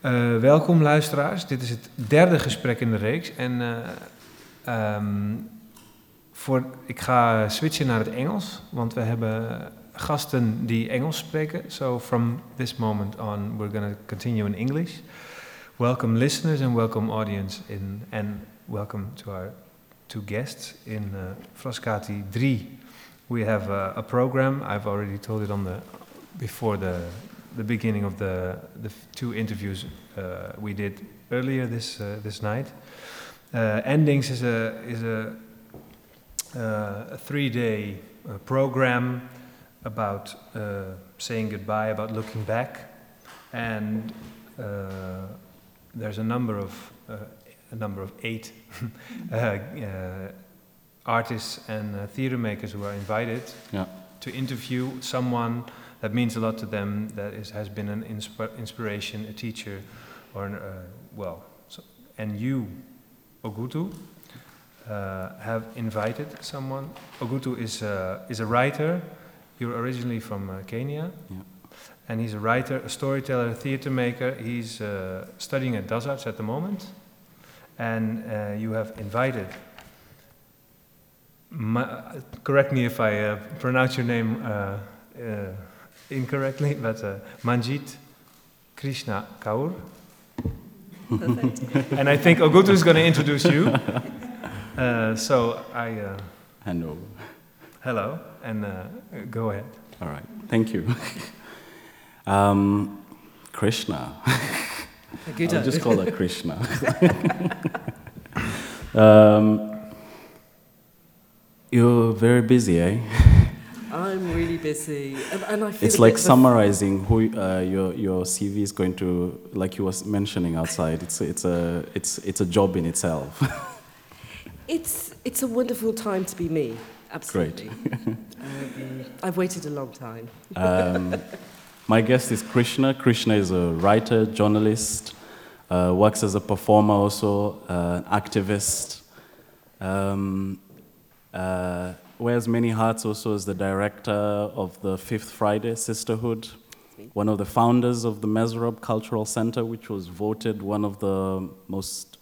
Uh, welkom luisteraars. Dit is het derde gesprek in de reeks. En uh, um, voor, ik ga switchen naar het Engels, want we hebben gasten die Engels spreken. So from this moment on, we're going to continue in English. Welcome listeners and welcome audience in, and welcome to our two guests in uh, Frascati 3. We have a, a program. I've already told it on the before the the beginning of the the two interviews uh, we did earlier this uh, this night. Uh, Endings is a is a, uh, a three day uh, program about uh, saying goodbye, about looking back, and there's a number of a number of eight artists and theater makers who are invited yeah. to interview someone that means a lot to them, that is, has been an insp inspiration, a teacher, or an, uh, well, so, and you, Ogutu, uh, have invited someone. Ogutu is, uh, is a writer. You're originally from uh, Kenya. Yeah. And he's a writer, a storyteller, a theater maker. He's uh, studying at DasArts at the moment. And uh, you have invited Ma correct me if I uh, pronounce your name uh, uh, incorrectly, but uh, Manjit Krishna Kaur. and I think Ogutu is going to introduce you. Uh, so I. Uh, over. Hello, and uh, go ahead. All right, thank you. um, Krishna. I'll just call her Krishna. um, you're very busy, eh? I'm really busy, and, and I feel it's like summarizing who uh, your your CV is going to, like you was mentioning outside. It's it's a it's it's a job in itself. it's it's a wonderful time to be me. Absolutely. Great. um, I've waited a long time. Um, my guest is Krishna. Krishna is a writer, journalist, uh, works as a performer, also uh, an activist. Um, uh, wears many hats also as the director of the Fifth Friday Sisterhood, one of the founders of the Mezrab Cultural Center, which was voted one of the most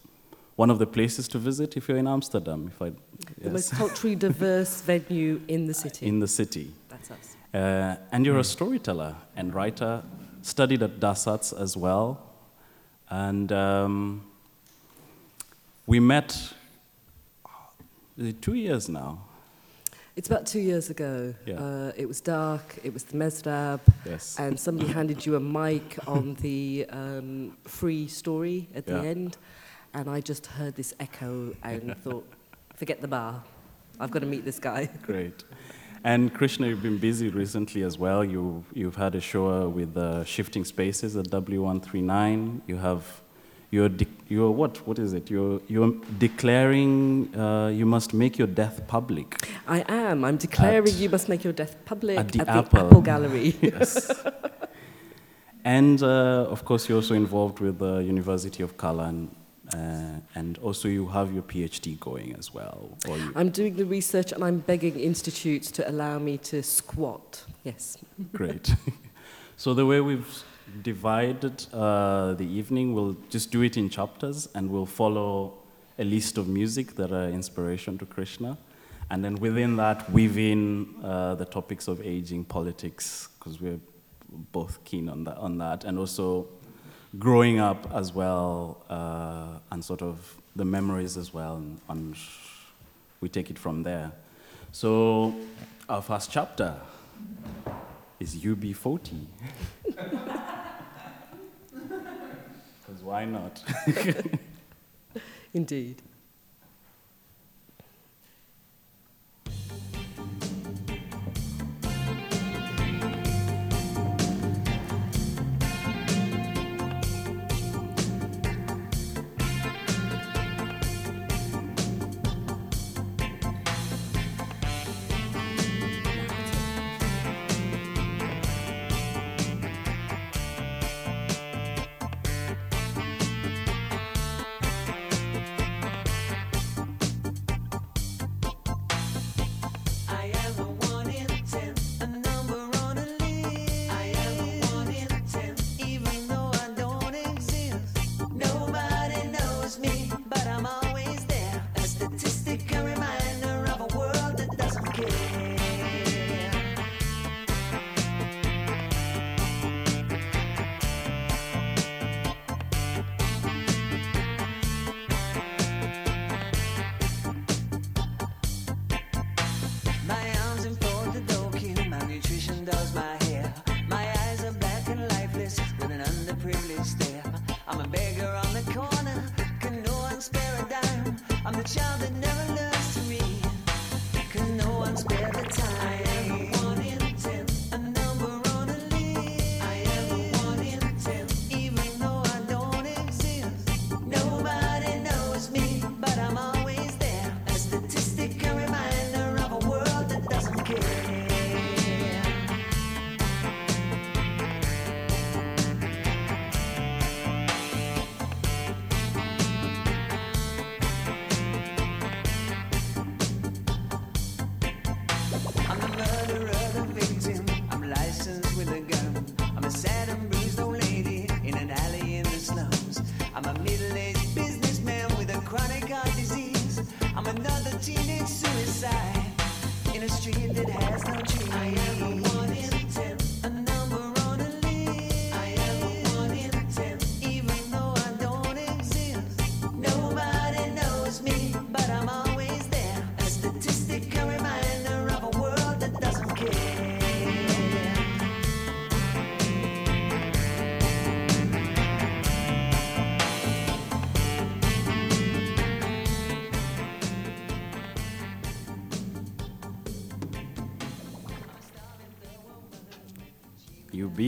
one of the places to visit if you're in Amsterdam. If I, yes. The most culturally diverse venue in the city. In the city. That's us. Uh, and you're a storyteller and writer, studied at DasArts as well. And um, we met two years now it's about two years ago. Yeah. Uh, it was dark, it was the Mezrab, yes. and somebody handed you a mic on the um, free story at the end, and I just heard this echo and thought, forget the bar, I've got to meet this guy. Great. And Krishna, you've been busy recently as well. You, you've had a show with uh, Shifting Spaces at W139. You have you're, you're what? What is it? You're, you're declaring uh, you must make your death public. I am. I'm declaring you must make your death public at the, at Apple. the Apple Gallery. yes. and uh, of course, you're also involved with the University of Kallan. Uh, and also, you have your PhD going as well. I'm doing the research and I'm begging institutes to allow me to squat. Yes. Great. so, the way we've divided uh, the evening. We'll just do it in chapters and we'll follow a list of music that are inspiration to Krishna. And then within that, weave in uh, the topics of aging, politics, because we're both keen on that, on that, and also growing up as well, uh, and sort of the memories as well, and, and we take it from there. So, our first chapter is UB40. Because why not? Indeed.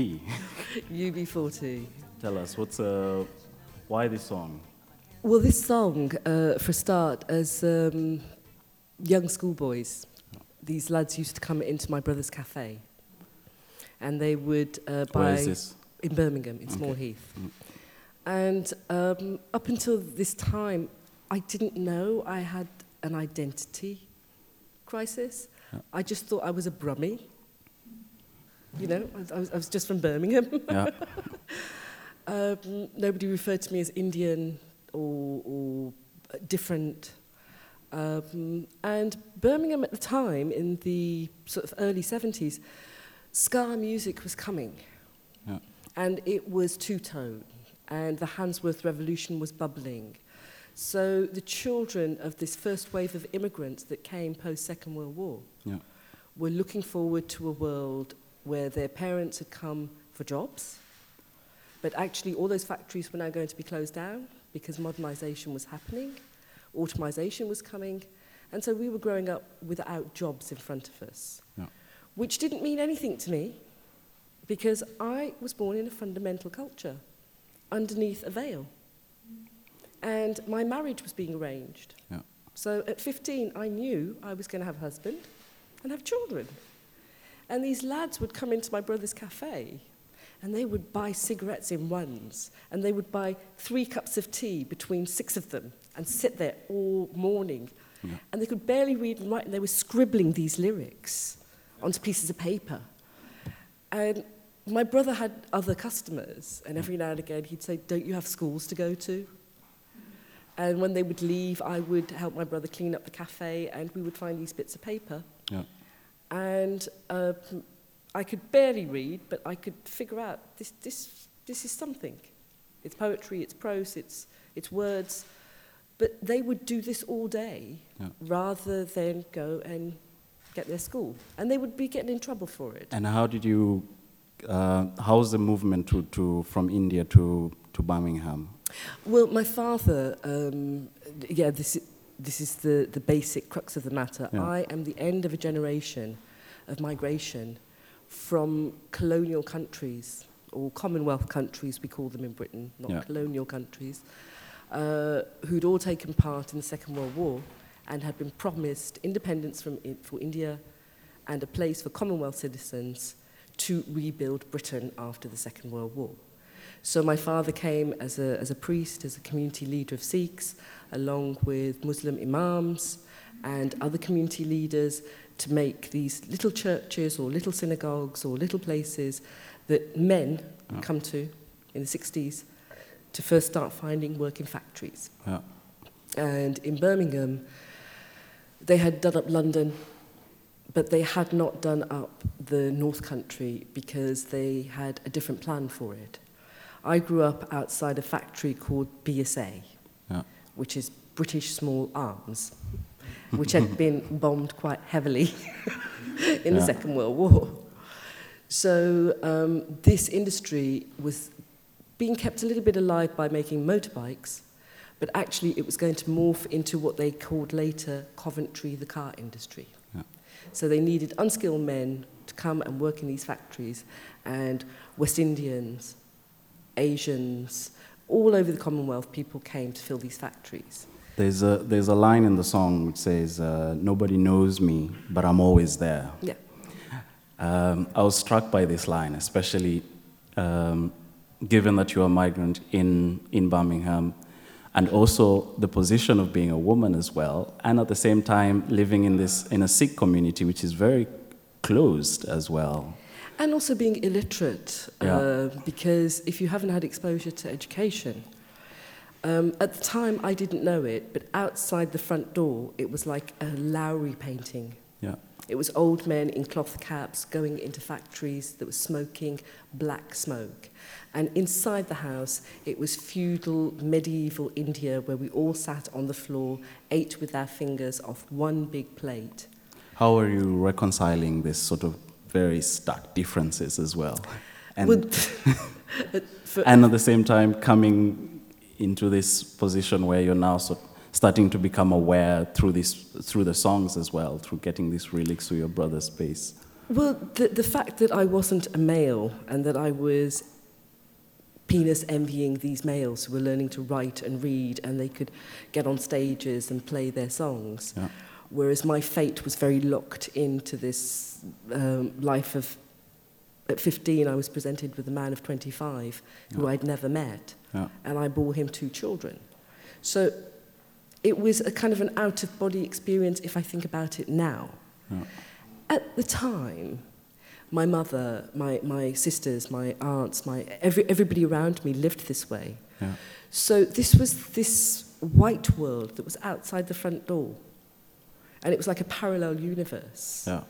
UB. UB40. Tell us, what's uh, why this song? Well, this song, uh, for a start, as um, young schoolboys, these lads used to come into my brother's cafe, and they would uh, buy Where is this? in Birmingham, in Okay. Small Heath. Mm. And um, up until this time, I didn't know I had an identity crisis. Yeah. I just thought I was a Brummie. You know, I was- I was, just from Birmingham. Yeah. Um, nobody referred to me as Indian or, or different. Um, and Birmingham at the time, in the sort of early 70s, ska music was coming. Yeah. And it was two tone, and the Handsworth Revolution was bubbling. So the children of this first wave of immigrants that came post Second World War Yeah. were looking forward to a world where their parents had come for jobs, but actually all those factories were now going to be closed down because modernization was happening, automation was coming, and so we were growing up without jobs in front of us, yeah. which didn't mean anything to me because I was born in a fundamental culture underneath a veil. And my marriage was being arranged. Yeah. So at 15, I knew I was going to have a husband and have children. And these lads would come into my brother's cafe and they would buy cigarettes in ones and they would buy three cups of tea between six of them and sit there all morning. Yeah. And they could barely read and write and they were scribbling these lyrics onto pieces of paper. And my brother had other customers and every now and again he'd say, Don't you have schools to go to? And when they would leave, I would help my brother clean up the cafe, and we would find these bits of paper. Yeah. And uh, I could barely read, but I could figure out this, this, this is something. It's poetry, it's prose, it's, it's words. But they would do this all day Yeah. rather than go and get their school. And they would be getting in trouble for it. And how did you, uh, how's the movement to, to, from India to, to Birmingham? Well, my father, um, yeah, this, this is the, the basic crux of the matter. Yeah. I am the end of a generation of migration from colonial countries, or Commonwealth countries, we call them in Britain, not yeah. colonial countries, uh, who'd all taken part in the Second World War and had been promised independence from, for India and a place for Commonwealth citizens to rebuild Britain after the Second World War. So my father came as a, as a priest, as a community leader of Sikhs, along with Muslim imams and other community leaders to make these little churches or little synagogues or little places that men Yeah. come to in the 60s to first start finding work in factories. Yeah. And in Birmingham, they had done up London, but they had not done up the North Country because they had a different plan for it. I grew up outside a factory called BSA. which is British Small Arms, which had been bombed quite heavily in yeah. the Second World War. So um, this industry was being kept a little bit alive by making motorbikes, but actually it was going to morph into what they called later Coventry the car industry. Yeah. So they needed unskilled men to come and work in these factories, and West Indians, Asians, all over the Commonwealth, people came to fill these factories. There's a, there's a line in the song which says, uh, Nobody knows me, but I'm always there. Yeah. Um, I was struck by this line, especially um, given that you're a migrant in, in Birmingham, and also the position of being a woman as well, and at the same time living in, this, in a Sikh community which is very closed as well. And also being illiterate, Yeah. uh, because if you haven't had exposure to education, um, at the time I didn't know it, but outside the front door it was like a Lowry painting. Yeah. It was old men in cloth caps going into factories that were smoking black smoke. And inside the house, it was feudal, medieval India where we all sat on the floor, ate with our fingers off one big plate. How are you reconciling this sort of very stark differences as well? And, Would- and at the same time, coming into this position where you're now sort starting to become aware through, this, through the songs as well, through getting these relics through your brother's space. Well, the, the fact that I wasn't a male and that I was penis envying these males who were learning to write and read and they could get on stages and play their songs. Yeah. Whereas my fate was very locked into this um, life of. At 15, I was presented with a man of 25 who Yeah. I'd never met, Yeah. and I bore him two children. So it was a kind of an out of body experience if I think about it now. Yeah. At the time, my mother, my, my sisters, my aunts, my, every, everybody around me lived this way. So this was this white world that was outside the front door. And it was like a parallel universe. Yeah.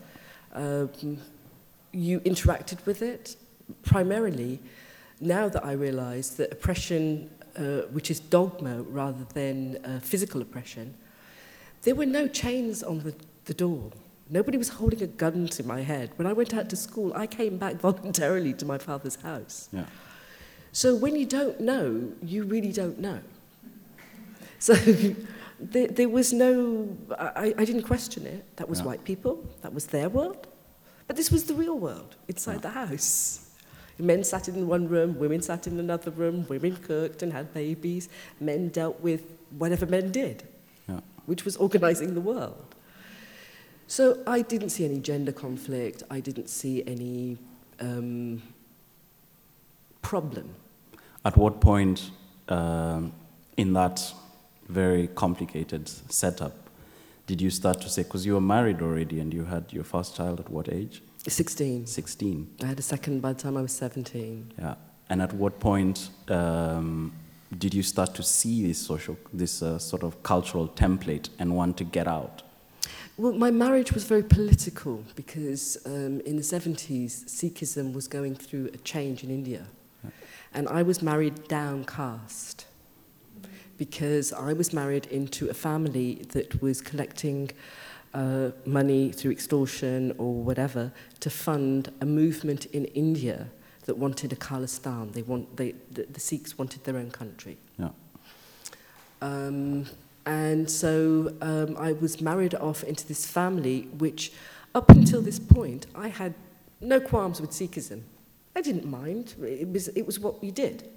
Um, you interacted with it primarily now that I realise that oppression, uh, which is dogma rather than uh, physical oppression, there were no chains on the, the door. Nobody was holding a gun to my head. When I went out to school, I came back voluntarily to my father's house. Yeah. So when you don't know, you really don't know. So there, there was no, I, I didn't question it. That was Yeah. white people, that was their world. But this was the real world inside Yeah. the house. Men sat in one room, women sat in another room, women cooked and had babies, men dealt with whatever men did, Yeah. which was organizing the world. So I didn't see any gender conflict, I didn't see any um, problem. At what point um, in that very complicated setup did you start to say, because you were married already and you had your first child at what age? 16. 16. I had a second by the time I was 17. Yeah. And at what point um, did you start to see this social, this uh, sort of cultural template and want to get out? Well, my marriage was very political because um, in the 70s, Sikhism was going through a change in India. And I was married downcast because I was married into a family that was collecting uh, money through extortion or whatever to fund a movement in India that wanted a Khalistan. They want, they, the, the Sikhs wanted their own country. Yeah. Um, and so um, I was married off into this family, which up until this point, I had no qualms with Sikhism. I didn't mind. It was, it was what we did.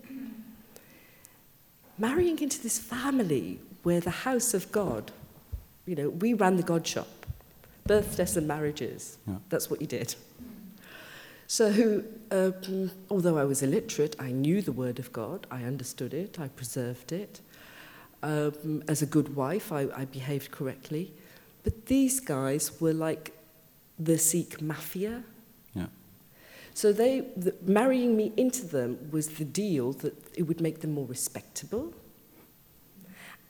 Marrying into this family where the house of God, you know, we ran the God shop, birthdays and marriages. Yeah. That's what you did. So, um, although I was illiterate, I knew the Word of God, I understood it, I preserved it. Um, as a good wife, I, I behaved correctly. But these guys were like the Sikh mafia. So they, the, marrying me into them was the deal that it would make them more respectable.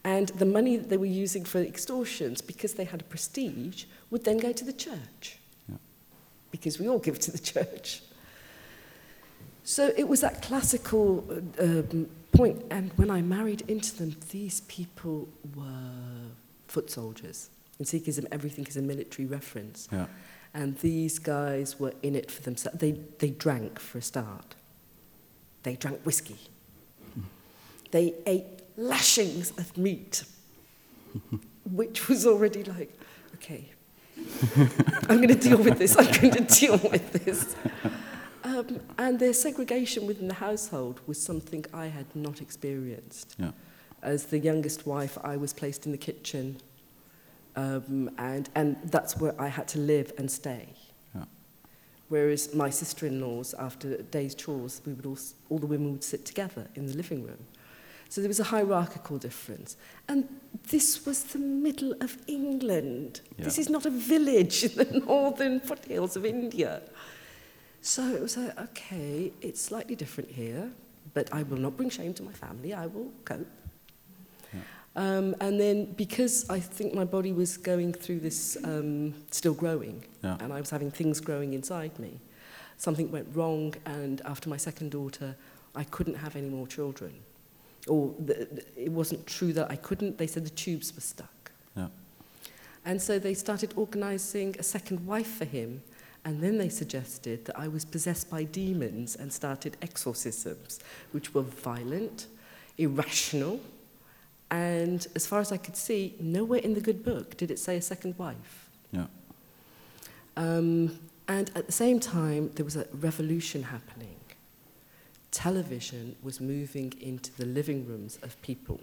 And the money that they were using for extortions, because they had a prestige, would then go to the church. Yeah. Because we all give to the church. So it was that classical uh, um, point. And when I married into them, these people were foot soldiers. In Sikhism, everything is a military reference. Yeah. And these guys were in it for themselves. They, they drank for a start. They drank whiskey. They ate lashings of meat, which was already like, okay, I'm going to deal with this. I'm going to deal with this. Um, and their segregation within the household was something I had not experienced. Yeah. As the youngest wife, I was placed in the kitchen, Um, and, and that's where I had to live and stay. Yeah. Whereas my sister-in-laws, after day's chores, we would all, all the women would sit together in the living room. So there was a hierarchical difference. And this was the middle of England. Yeah. This is not a village in the northern foothills of India. So it was like, okay, it's slightly different here, but I will not bring shame to my family. I will cope. Um, and then because I think my body was going through this, um, still growing, yeah. and I was having things growing inside me, something went wrong. And after my second daughter, I couldn't have any more children. Or the, the, it wasn't true that I couldn't, they said the tubes were stuck. Yeah. And so they started organizing a second wife for him. And then they suggested that I was possessed by demons and started exorcisms, which were violent, irrational, and as far as I could see, nowhere in the good book did it say a second wife. Yeah. Um, And at the same time, there was a revolution happening. Television was moving into the living rooms of people.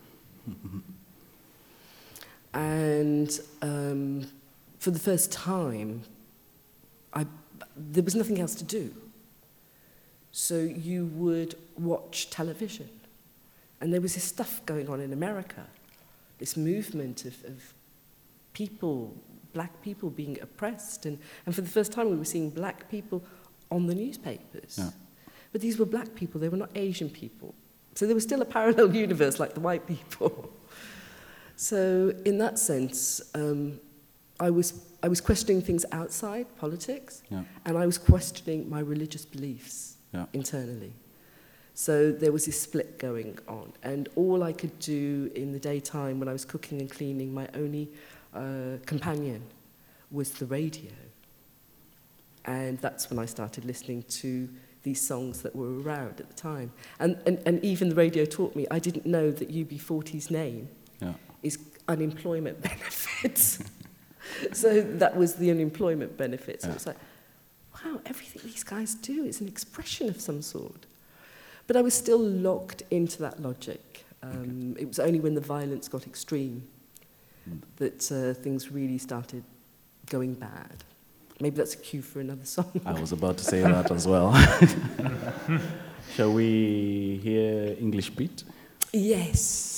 and um, for the first time, I, there was nothing else to do. So you would watch television. And there was this stuff going on in America, this movement of, of people, black people being oppressed. And, and for the first time, we were seeing black people on the newspapers. Yeah. But these were black people, they were not Asian people. So there was still a parallel universe like the white people. so, in that sense, um, I, was, I was questioning things outside politics, Yeah. and I was questioning my religious beliefs Yeah. internally. So there was this split going on, and all I could do in the daytime when I was cooking and cleaning, my only uh, companion was the radio. And that's when I started listening to these songs that were around at the time. And, and, and even the radio taught me, I didn't know that UB40's name Yeah. is unemployment benefits. so that was the unemployment benefits. Yeah. It was like, wow, everything these guys do is an expression of some sort. But I was still locked into that logic. Um, okay. It was only when the violence got extreme that uh, things really started going bad. Maybe that's a cue for another song. I was about to say that as well. Shall we hear English Beat? Yes.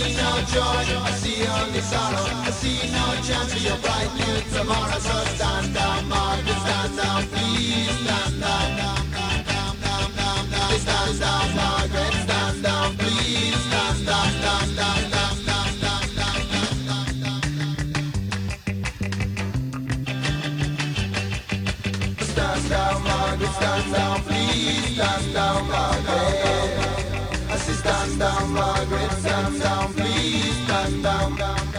See no joy, I see only sorrow. I see no chance for your bright new tomorrow. So stand down, Margaret, stand down, please stand down. Stand down, Margaret, stand down, please stand down, Margaret, stand down, please stand down, Margaret. Down, Margaret, stand down, please stand down.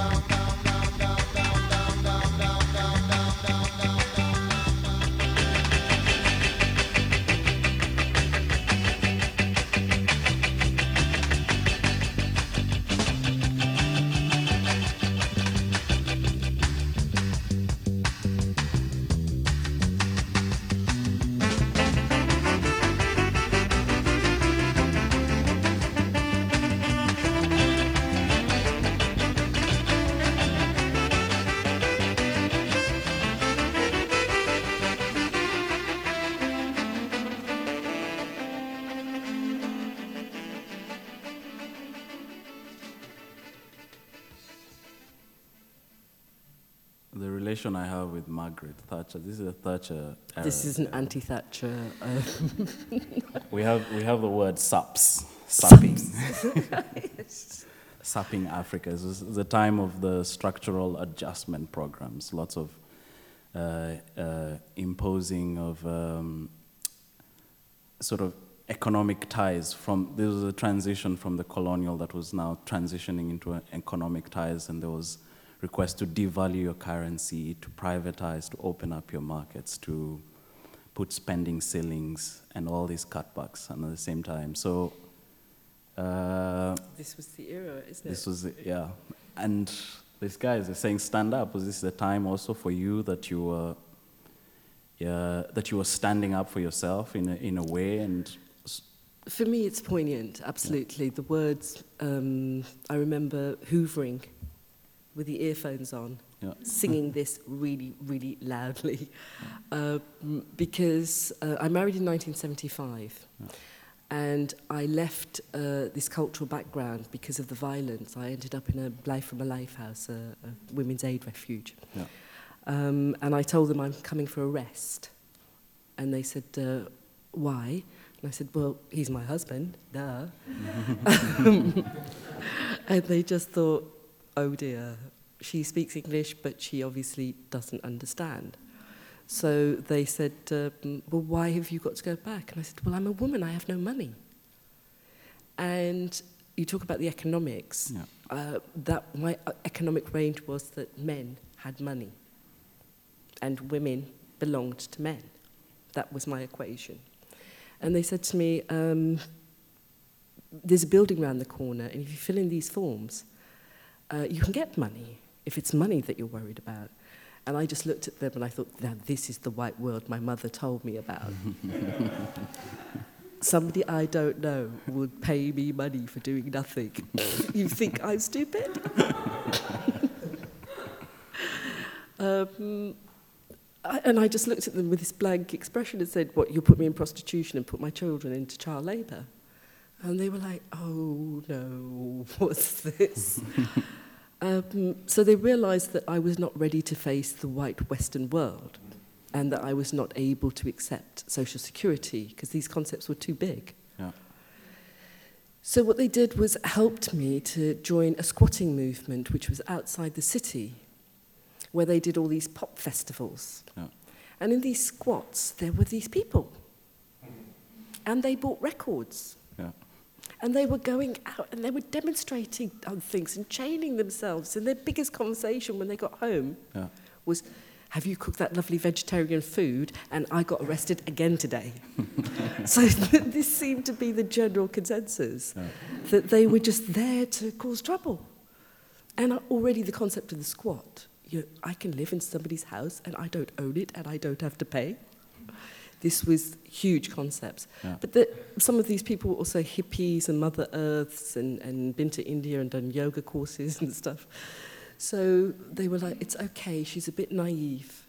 Margaret Thatcher. This is a Thatcher. Era. This is an anti-Thatcher. Uh, We have we have the word saps, sapping, sapping Africa. This is the time of the structural adjustment programs. Lots of uh, uh, imposing of um, sort of economic ties from. There was a transition from the colonial that was now transitioning into economic ties, and there was request to devalue your currency, to privatize, to open up your markets, to put spending ceilings and all these cutbacks and at the same time. So uh, this was the era, isn't it? this was yeah, and these guys are saying stand up. Was this the time also for you that you were yeah, that you were standing up for yourself in a, in a way and For me, it's poignant, absolutely. The words, um, I remember hoovering with the earphones on, yeah, singing this really, really loudly. Uh, because uh, I married in 1975. And I left uh, this cultural background because of the violence. I ended up in a Life from a Life house, a, a women's aid refuge. Yeah. Um, and I told them I'm coming for a rest. And they said, uh, why? And I said, well, he's my husband, duh. And they just thought, oh dear, she speaks English, but she obviously doesn't understand. So they said, um, well, why have you got to go back? And I said, well, I'm a woman, I have no money. And you talk about the economics. Yeah. Uh, that my uh, economic range was that men had money and women belonged to men. That was my equation. And they said to me, um, there's a building around the corner, and if you fill in these forms, uh, you can get money if it's money that you're worried about. And I just looked at them and I thought, now this is the white world my mother told me about. Somebody I don't know would pay me money for doing nothing. you think I'm stupid? um, I, and I just looked at them with this blank expression and said, What, you'll put me in prostitution and put my children into child labour? And they were like, Oh no, what's this? um, so they realised that I was not ready to face the white Western world and that I was not able to accept social security because these concepts were too big. Yeah. So what they did was helped me to join a squatting movement which was outside the city where they did all these pop festivals. Yeah. And in these squats there were these people. And they bought records. Yeah. And they were going out and they were demonstrating on things and chaining themselves. And their biggest conversation when they got home Yeah. was, have you cooked that lovely vegetarian food? And I got arrested again today. so this seemed to be the general consensus, Yeah. that they were just there to cause trouble. And already the concept of the squat, you know, I can live in somebody's house and I don't own it and I don't have to pay. This was huge concepts. Yeah. But the, some of these people were also hippies and Mother Earths and, and been to India and done yoga courses and stuff. So they were like, it's okay, she's a bit naive,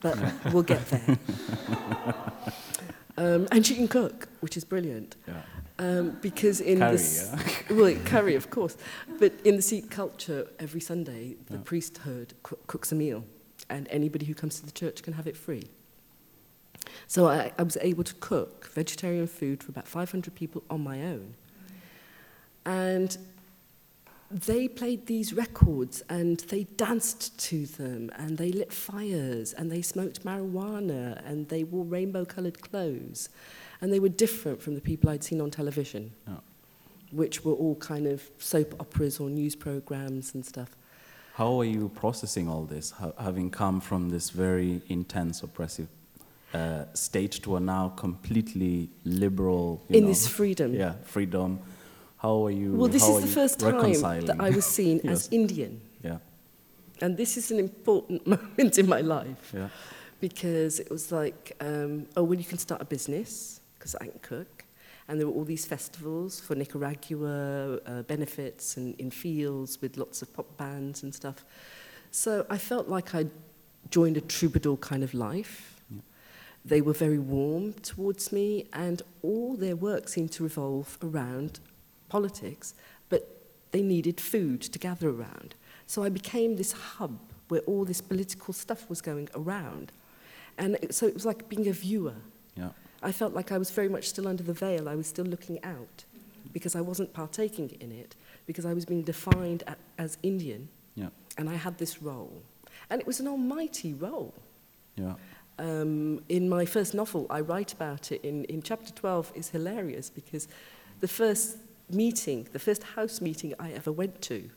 but we'll get there. um, and she can cook, which is brilliant. Yeah. Um, because in Curry, this, yeah. well, curry, of course, but in the Sikh culture, every Sunday the Yeah. priesthood coo- cooks a meal, and anybody who comes to the church can have it free. So I, I was able to cook vegetarian food for about 500 people on my own, and they played these records and they danced to them and they lit fires and they smoked marijuana and they wore rainbow colored clothes and they were different from the people I'd seen on television, Yeah. which were all kind of soap operas or news programs and stuff. How are you processing all this, ha- having come from this very intense, oppressive uh, state to a now completely liberal, In know, this freedom. yeah, freedom? How are you? Well, this is the first time that I was seen Yes. as Indian. Yeah, And this is an important moment in my life. yeah, because it was like, um, oh, well, you can start a business because I can cook. And there were all these festivals for Nicaragua, uh, benefits and in fields with lots of pop bands and stuff. So I felt like I'd joined a troubadour kind of life. They were very warm towards me, and all their work seemed to revolve around politics, but they needed food to gather around. So I became this hub where all this political stuff was going around. And it, so it was like being a viewer. Yeah. I felt like I was very much still under the veil. I was still looking out because I wasn't partaking in it, because I was being defined at, as Indian. Yeah. And I had this role. And it was an almighty role. Yeah. Um, in my first novel, I write about it in, in chapter 12 is hilarious because the first meeting, the first house meeting I ever went to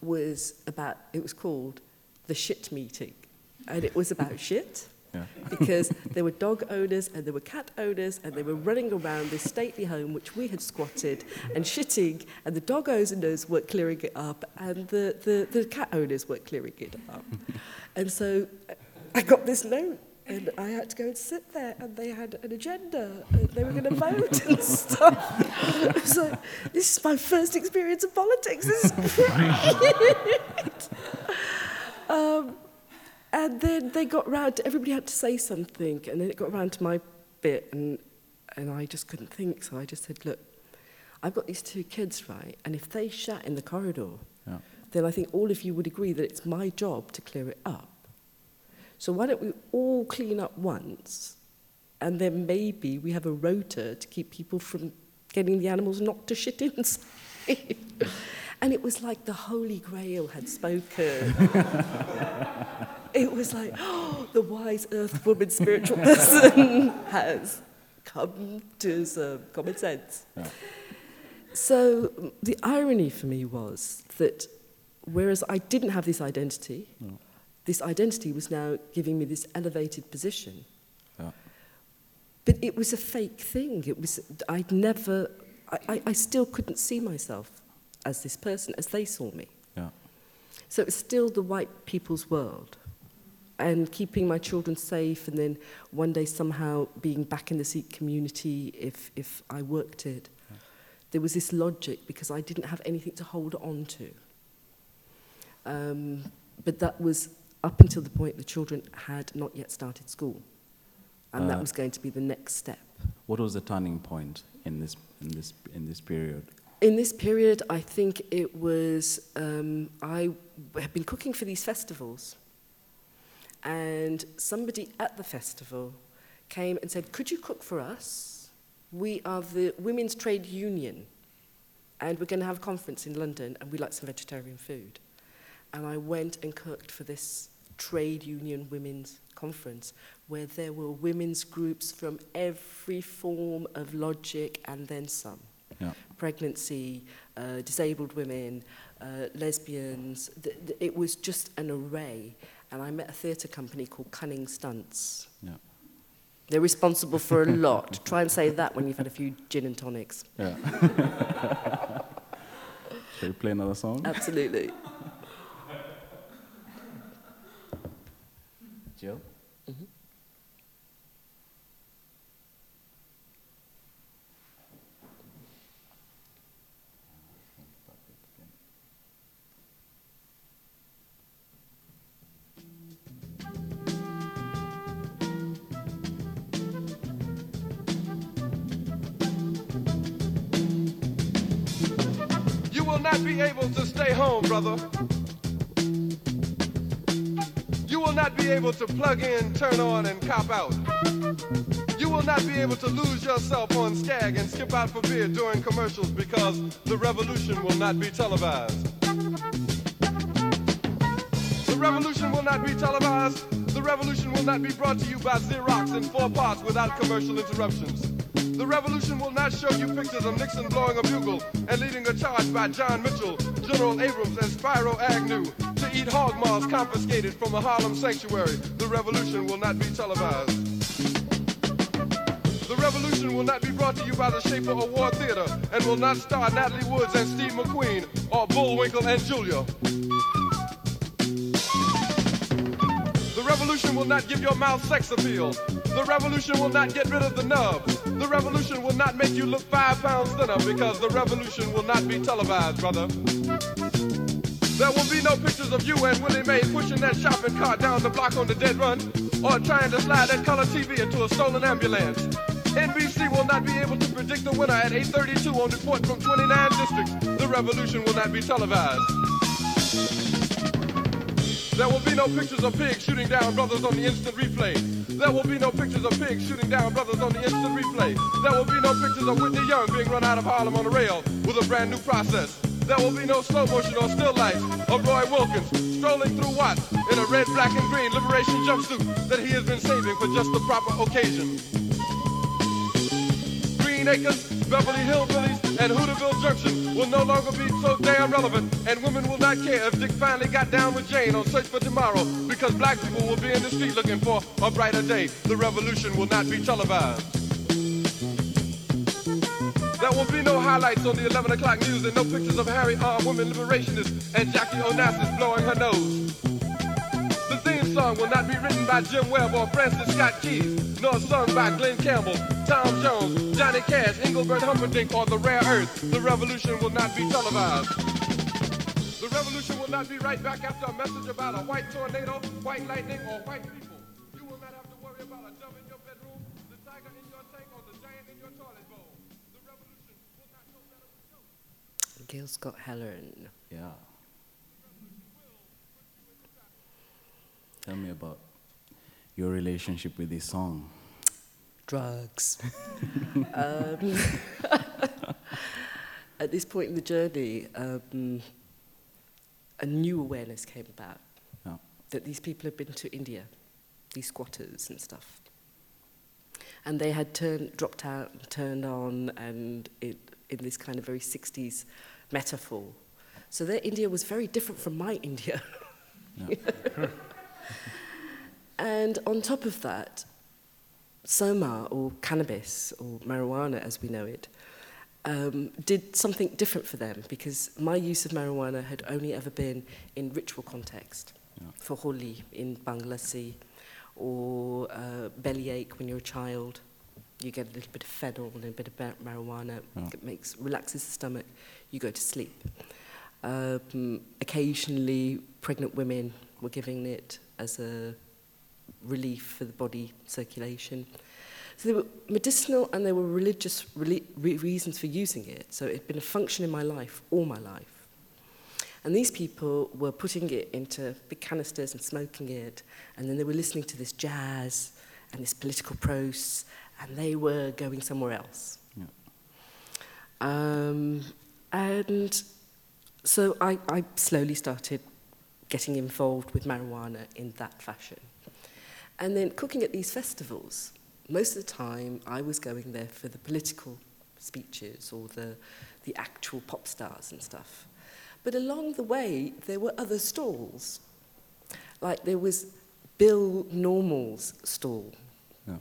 was about, it was called the shit meeting. And it was about shit yeah, because there were dog owners and there were cat owners and they were running around this stately home which we had squatted and shitting and the dog owners were clearing it up and the, the, the cat owners were clearing it up. and so I got this note and I had to go and sit there and they had an agenda and they were going to vote and stuff. I was like, this is my first experience of politics. This is great. um, and then they got round to, everybody had to say something, and then it got round to my bit, and And I just couldn't think, so I just said, look, I've got these two kids, right? And if they shat in the corridor, Yeah. then I think all of you would agree that it's my job to clear it up. So why don't we all clean up once, and then maybe we have a rota to keep people from getting the animals not to shit inside. and it was like the Holy Grail had spoken. it was like, oh, the wise earth woman spiritual person has come to some common sense. Yeah. So the irony for me was that whereas I didn't have this identity, No. This identity was now giving me this elevated position. Yeah. But it was a fake thing. It was I'd never I, I, I still couldn't see myself as this person as they saw me. Yeah. So it was still the white people's world. And keeping my children safe and then one day somehow being back in the Sikh community if, if I worked it. There was this logic because I didn't have anything to hold on to. Um, but that was up until the point the children had not yet started school. And that Uh, was going to be the next step. What was the turning point in this in this in this period? In this period, I think it was, um, I had been cooking for these festivals. And somebody at the festival came and said, Could you cook for us? We are the Women's Trade Union. And we're going to have a conference in London, and we like some vegetarian food. And I went and cooked for this trade union women's conference where there were women's groups from every form of logic and then some Yeah. pregnancy, uh, disabled women, uh, lesbians. Th- th- it was just an array. And I met a theatre company called Cunning Stunts. Yeah. They're responsible for a lot. Try and say that when you've had a few gin and tonics. Yeah. Shall we play another song? Absolutely. Jill? You will not be able to stay home, brother. Not be able to plug in, turn on, and cop out. You will not be able to lose yourself on Skag and skip out for beer during commercials because the revolution will not be televised. The revolution will not be televised. The revolution will not be brought to you by Xerox in four parts without commercial interruptions. The revolution will not show you pictures of Nixon blowing a bugle and leading a charge by John Mitchell, General Abrams, and Spiro Agnew eat hog maws confiscated from a Harlem sanctuary. The revolution will not be televised. The revolution will not be brought to you by the Schaefer Award Theater and will not star Natalie Woods and Steve McQueen or Bullwinkle and Julia. The revolution will not give your mouth sex appeal. The revolution will not get rid of the nub. The revolution will not make you look five pounds thinner because the revolution will not be televised, brother. There will be no pictures of you and Willie Mae pushing that shopping cart down the block on the dead run or trying to slide that color TV into a stolen ambulance. NBC will not be able to predict the winner at 8.32 on report from 29 districts. The revolution will not be televised. There will be no pictures of pigs shooting down brothers on the instant replay. There will be no pictures of pigs shooting down brothers on the instant replay. There will be no pictures of Whitney Young being run out of Harlem on a rail with a brand new process. There will be no slow motion or still life of Roy Wilkins strolling through Watts in a red, black, and green liberation jumpsuit that he has been saving for just the proper occasion. Green Acres, Beverly Hillbillies, and Hooterville Junction will no longer be so damn relevant, and women will not care if Dick finally got down with Jane on Search for Tomorrow, because black people will be in the street looking for a brighter day. The revolution will not be televised. There will be no highlights on the 11 o'clock news and no pictures of hairy armed women liberationists and Jackie Onassis blowing her nose. The theme song will not be written by Jim Webb or Francis Scott Keys, nor sung by Glen Campbell, Tom Jones, Johnny Cash, Engelbert Humperdinck, or The Rare Earth. The revolution will not be televised. The revolution will not be right back after a message about a white tornado, white lightning, or white Gil Scott Heron. Yeah. Tell me about your relationship with this song. drugs. um, at this point in the journey, um, a new awareness came about Yeah. that these people had been to India, these squatters and stuff. And they had turned, dropped out, and turned on, and it, in this kind of very 60s metaphor. So their India was very different from my India. And on top of that, soma or cannabis or marijuana as we know it um, did something different for them because my use of marijuana had only ever been in ritual context yeah. for holi in Bangladesh or uh, bellyache when you're a child you get a little bit of fennel and a bit of marijuana yeah. it makes relaxes the stomach you go to sleep. Um, occasionally, pregnant women were giving it as a relief for the body circulation. So they were medicinal and there were religious re reasons for using it. So it had been a function in my life, all my life. And these people were putting it into big canisters and smoking it. And then they were listening to this jazz and this political prose, and they were going somewhere else. Yeah. Um, and so I, I slowly started getting involved with marijuana in that fashion. And then cooking at these festivals, most of the time I was going there for the political speeches or the, the actual pop stars and stuff. But along the way, there were other stalls. Like there was Bill Normal's stall. Yeah.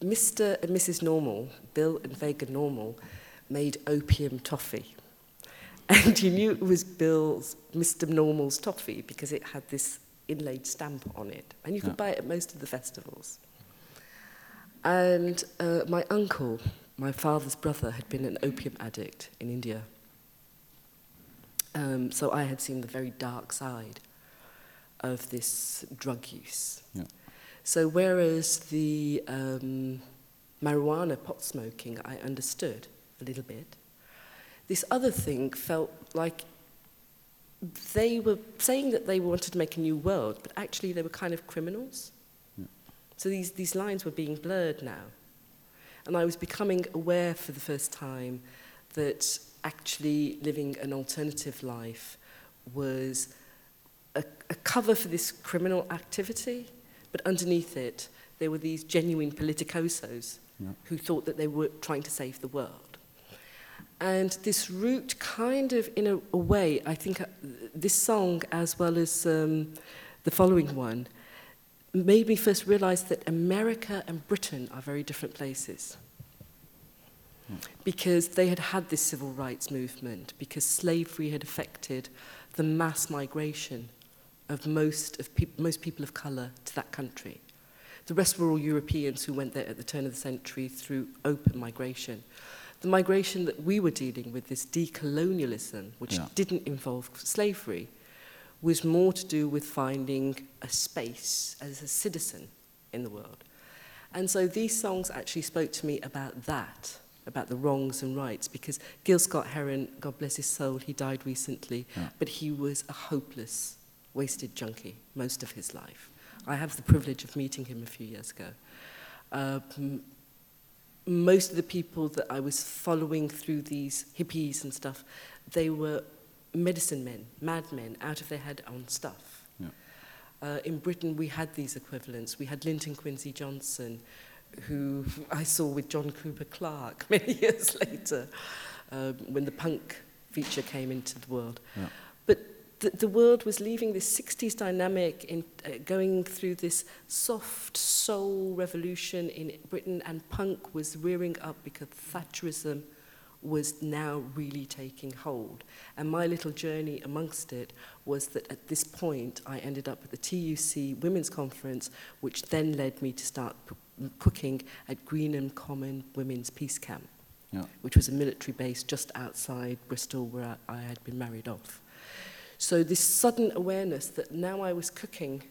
Mr. and Mrs. Normal, Bill and Vega Normal, made opium toffee. And you knew it was Bill's, Mr. Normal's toffee because it had this inlaid stamp on it. And you could Yeah. buy it at most of the festivals. And uh, my uncle, my father's brother, had been an opium addict in India. Um, so I had seen the very dark side of this drug use. Yeah. So whereas the um, marijuana pot smoking I understood a little bit, this other thing felt like they were saying that they wanted to make a new world, but actually they were kind of criminals. Yeah. So these, these lines were being blurred now. And I was becoming aware for the first time that actually living an alternative life was a, a cover for this criminal activity, but underneath it, there were these genuine politicosos Yeah. who thought that they were trying to save the world. And this route, kind of in a, a way, I think uh, this song, as well as um, the following one, made me first realize that America and Britain are very different places. Because they had had this civil rights movement, because slavery had affected the mass migration of most, of peop most people of colour to that country. The rest were all Europeans who went there at the turn of the century through open migration. the migration that we were dealing with, this decolonialism, which yeah. didn't involve slavery, was more to do with finding a space as a citizen in the world. And so these songs actually spoke to me about that, about the wrongs and rights, because Gil Scott Heron, God bless his soul, he died recently, yeah. but he was a hopeless, wasted junkie most of his life. I have the privilege of meeting him a few years ago. Um, most of the people that I was following through these hippies and stuff, they were medicine men, madmen, out of their head on stuff. Yeah. Uh, in Britain, we had these equivalents. We had Linton Quincy Johnson, who I saw with John Cooper Clarke many years later, um, when the punk feature came into the world. Yeah. The, the world was leaving this 60s dynamic, in, uh, going through this soft soul revolution in Britain, and punk was rearing up because Thatcherism was now really taking hold. And my little journey amongst it was that at this point I ended up at the TUC Women's Conference, which then led me to start cooking at Greenham Common Women's Peace Camp, Yeah. which was a military base just outside Bristol where I, I had been married off. So this sudden awareness that now I was cooking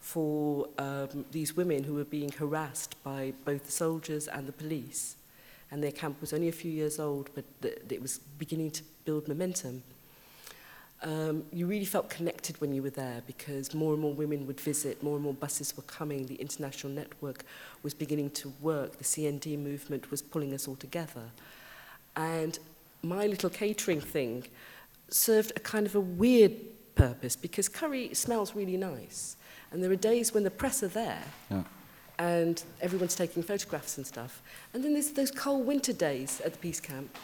for um, these women who were being harassed by both the soldiers and the police. And their camp was only a few years old, but th it was beginning to build momentum. Um, you really felt connected when you were there because more and more women would visit, more and more buses were coming, the international network was beginning to work, the CND movement was pulling us all together. And my little catering thing served a kind of a weird purpose because curry smells really nice. And there are days when the press are there yeah. and everyone's taking photographs and stuff. And then there's those cold winter days at the peace camp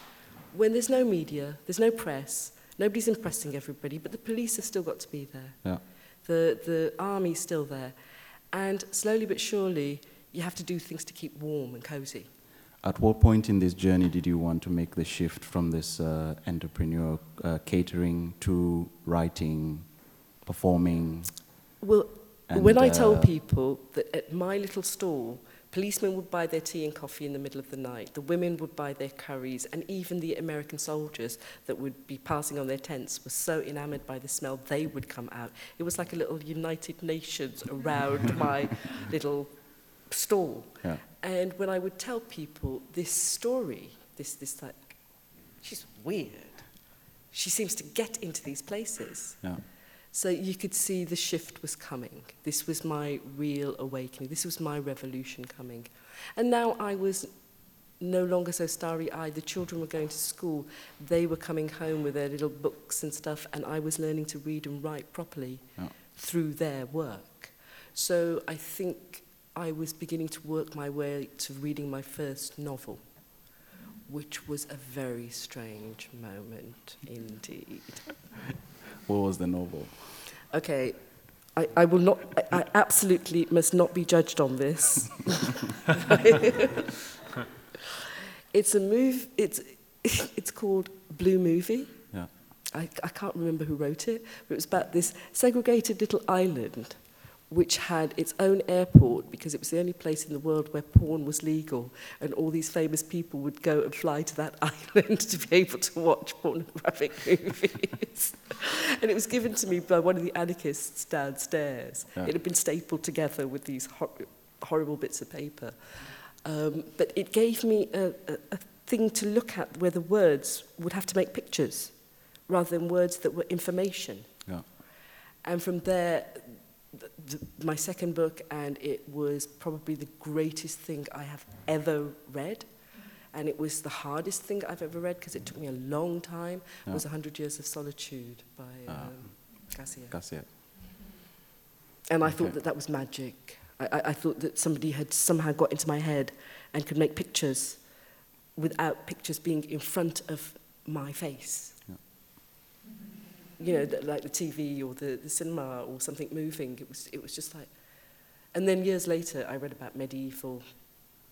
when there's no media, there's no press, nobody's impressing everybody, but the police have still got to be there. Yeah. The, the army's still there. And slowly but surely, you have to do things to keep warm and cozy. At what point in this journey did you want to make the shift from this uh, entrepreneur uh, catering to writing, performing? Well, And, when I uh, told people that at my little stall, policemen would buy their tea and coffee in the middle of the night, the women would buy their curries, and even the American soldiers that would be passing on their tents were so enamored by the smell they would come out. It was like a little United Nations around my little stall. Yeah. And when I would tell people this story, this, this like, she's weird. She seems to get into these places. Yeah. So you could see the shift was coming. This was my real awakening. This was my revolution coming. And now I was no longer so starry eyed. The children were going to school. They were coming home with their little books and stuff, and I was learning to read and write properly yeah. through their work. So I think I was beginning to work my way to reading my first novel, which was a very strange moment indeed. What was the novel? Okay, I, I will not, I, I absolutely must not be judged on this. it's a move, it's, it's called Blue Movie. Yeah. I, I can't remember who wrote it, but it was about this segregated little island which had its own airport because it was the only place in the world where porn was legal and all these famous people would go and fly to that island to be able to watch pornographic movies and it was given to me by one of the anarchists downstairs yeah. it had been stapled together with these hor horrible bits of paper um, but it gave me a, a, a thing to look at where the words would have to make pictures rather than words that were information yeah. and from there th th my second book, and it was probably the greatest thing I have ever read. And it was the hardest thing I've ever read because it took me a long time. Yeah. was 100 Years of Solitude by Ah. um, Garcia. Garcia. And I Okay. thought that that was magic. I, I, I thought that somebody had somehow got into my head and could make pictures without pictures being in front of my face. you know, th like the TV or the, the cinema or something moving. It was, it was just like... And then years later, I read about medieval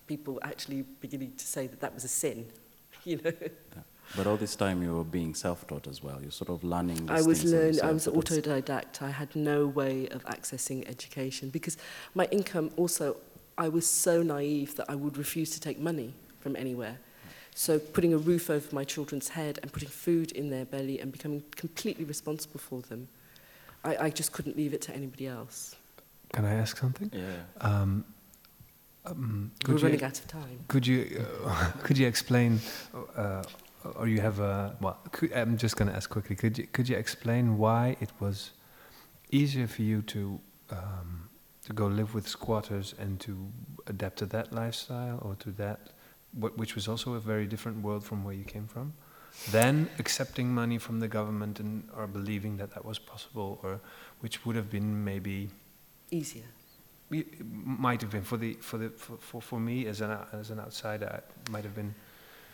people actually beginning to say that that was a sin, you know. Yeah. But all this time you were being self-taught as well. You're sort of learning. I was learning. I was autodidact. I had no way of accessing education because my income also. I was so naive that I would refuse to take money from anywhere. So putting a roof over my children's head and putting food in their belly and becoming completely responsible for them, I, I just couldn't leave it to anybody else. Can I ask something? Yeah. Um, um, We're could you, running out of time. could you uh, could you explain, uh, or you have a well? Could, I'm just going to ask quickly. Could you could you explain why it was easier for you to um, to go live with squatters and to adapt to that lifestyle or to that, wh- which was also a very different world from where you came from, than accepting money from the government and or believing that that was possible, or which would have been maybe Easier. it might have been for the for the for, for, for me as an as an outsider it might have been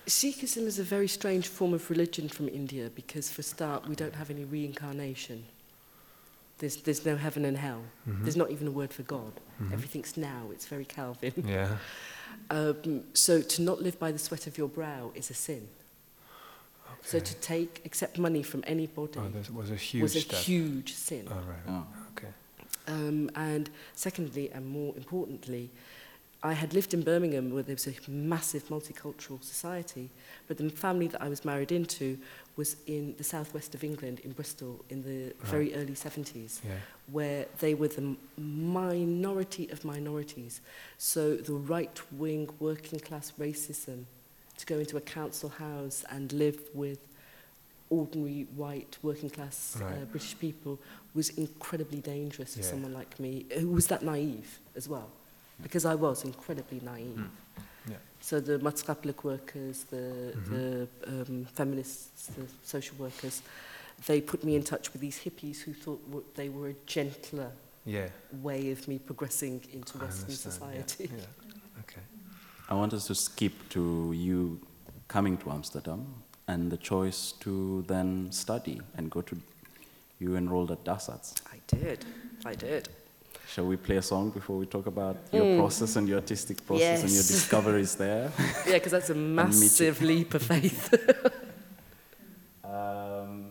Sikhism is a very strange form of religion from India because, for start, we don't have any reincarnation. There's, there's no heaven and hell. Mm-hmm. There's not even a word for God. Mm-hmm. Everything's now. It's very Calvin. Yeah. um, so to not live by the sweat of your brow is a sin. Okay. So to take, accept money from anybody oh, that was a huge, was a step. huge sin. Oh, right. oh. Okay. Um, and secondly, and more importantly, I had lived in Birmingham where there was a massive multicultural society, but the family that I was married into was in the southwest of England, in Bristol, in the right. very early 70s, yeah. where they were the minority of minorities. So the right wing working class racism to go into a council house and live with ordinary white working class uh, right. uh, British people was incredibly dangerous yeah. for someone like me who was that naive as well. Because I was incredibly naive. Mm. Yeah. So the maatschappelijk workers, the, Mhm. the um, feminists, the social workers, they put me in touch with these hippies who thought w- they were a gentler Yeah. way of me progressing into I Western understand, yeah, society. Yeah. Okay. I want us to skip to you coming to Amsterdam and the choice to then study and go to. You enrolled at DasArts. I did, I did. Shall we play a song before we talk about your mm. process and your artistic process yes. and your discoveries there? yeah, because that's a massive leap of faith. um,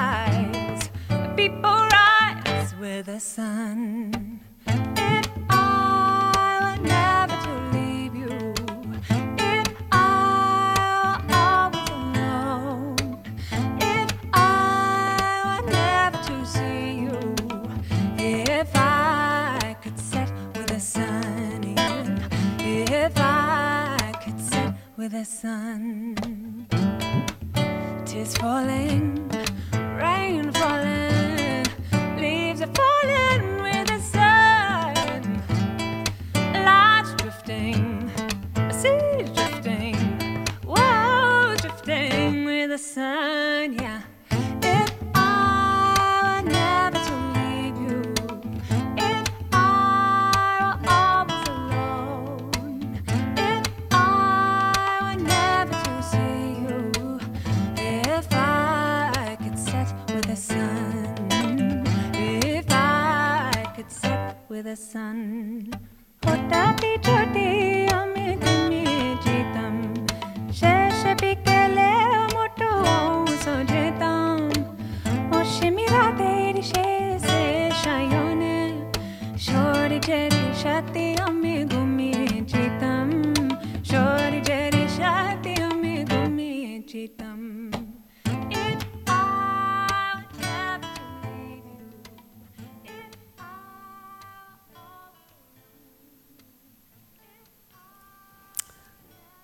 with the sun. Tis falling,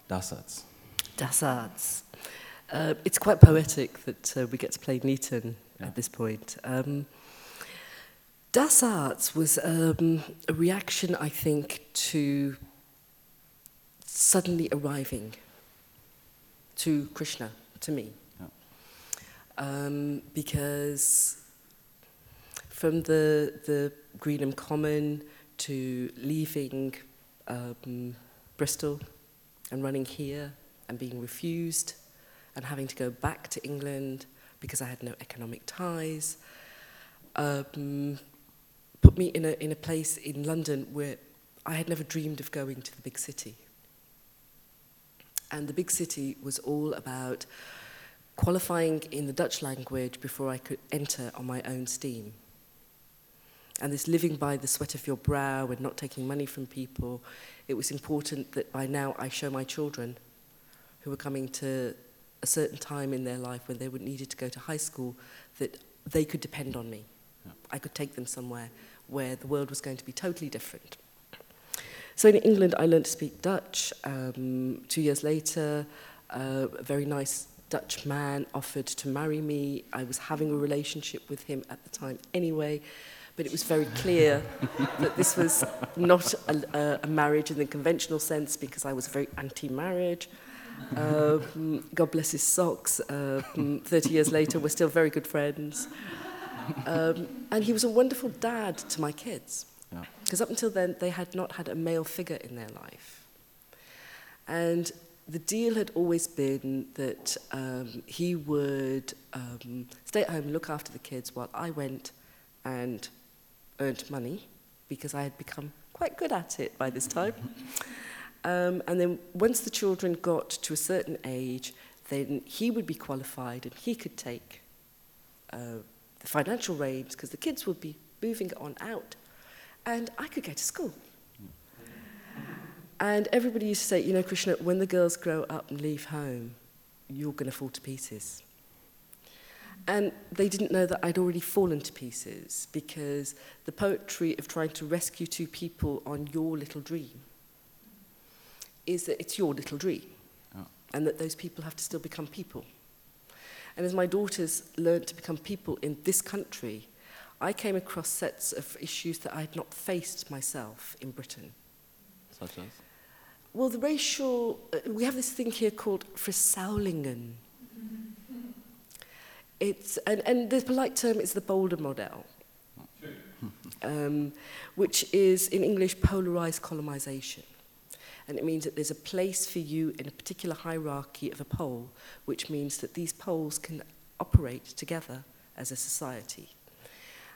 DasArts. DasArts. Uh, it's quite poetic that uh, we get to play Neaton Yeah. at this point. Um, was um, a reaction, I think, to suddenly arriving to Krishna, to me. Yeah. Um, because from the, the Greenham Common to leaving um, Bristol and running here and being refused and having to go back to England because I had no economic ties, um, put me in a, in a place in London where I had never dreamed of going to the big city. And the big city was all about qualifying in the Dutch language before I could enter on my own steam. And this living by the sweat of your brow and not taking money from people, it was important that by now I show my children who were coming to a certain time in their life when they would needed to go to high school that they could depend on me. Yeah. I could take them somewhere where the world was going to be totally different. So in England, I learned to speak Dutch. Um, two years later, uh, a very nice Dutch man offered to marry me. I was having a relationship with him at the time anyway, but it was very clear that this was not a, a, marriage in the conventional sense because I was very anti-marriage. Um, God bless his socks. Um, 30 years later, we're still very good friends. Um, and he was a wonderful dad to my kids. Yeah. Because up until then, they had not had a male figure in their life. And the deal had always been that um, he would um, stay at home and look after the kids while I went and earned money because I had become quite good at it by this time. Um, and then once the children got to a certain age, then he would be qualified and he could take uh, the financial reins because the kids would be moving on out and I could go to school. And everybody used to say, you know, Krishna, when the girls grow up and leave home, you're going to fall to pieces. And they didn't know that I'd already fallen to pieces because the poetry of trying to rescue two people on your little dream is that it's your little dream oh. and that those people have to still become people. And as my daughters learned to become people in this country, I came across sets of issues that I had not faced myself in Britain. Such as? Well, the racial, uh, we have this thing here called Frisaulingen. Mm -hmm. It's, and, and the polite term is the Polder model, um, which is in English polarized colonization. And it means that there's a place for you in a particular hierarchy of a pole, which means that these poles can operate together as a society.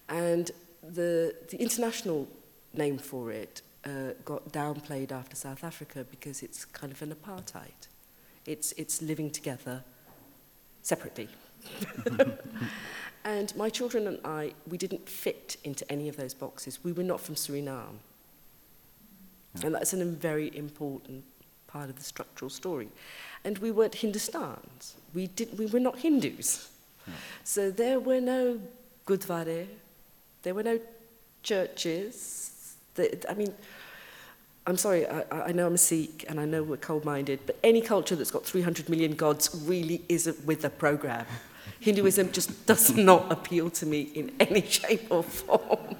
And the, the international name for it uh, got downplayed after South Africa because it's kind of an apartheid. It's, it's living together separately. and my children and I, we didn't fit into any of those boxes. We were not from Suriname. Yeah. And that's a very important part of the structural story. And we weren't Hindustans. We, did, we were not Hindus. Yeah. So there were no Gurdwara, there were no churches. That, I mean, I'm sorry, I, I know I'm a Sikh and I know we're cold minded, but any culture that's got 300 million gods really isn't with the program. Hinduism just does not appeal to me in any shape or form.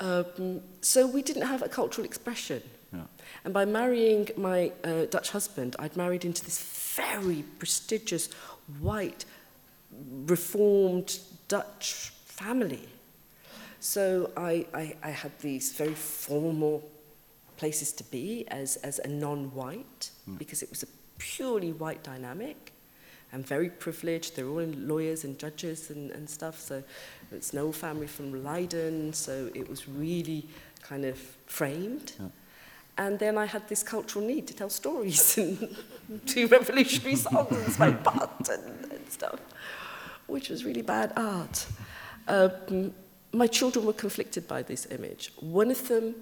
Um, so we didn't have a cultural expression. Yeah. And by marrying my uh, Dutch husband, I'd married into this very prestigious, white, reformed Dutch family. So I, I, I had these very formal places to be as, as a non-white, mm. because it was a purely white dynamic. I'm very privileged. They're all lawyers and judges and, and stuff. So it's no family from Leiden. So it was really kind of framed. Yeah. And then I had this cultural need to tell stories and do revolutionary songs by Bart and, and stuff, which was really bad art. Um, my children were conflicted by this image. One of them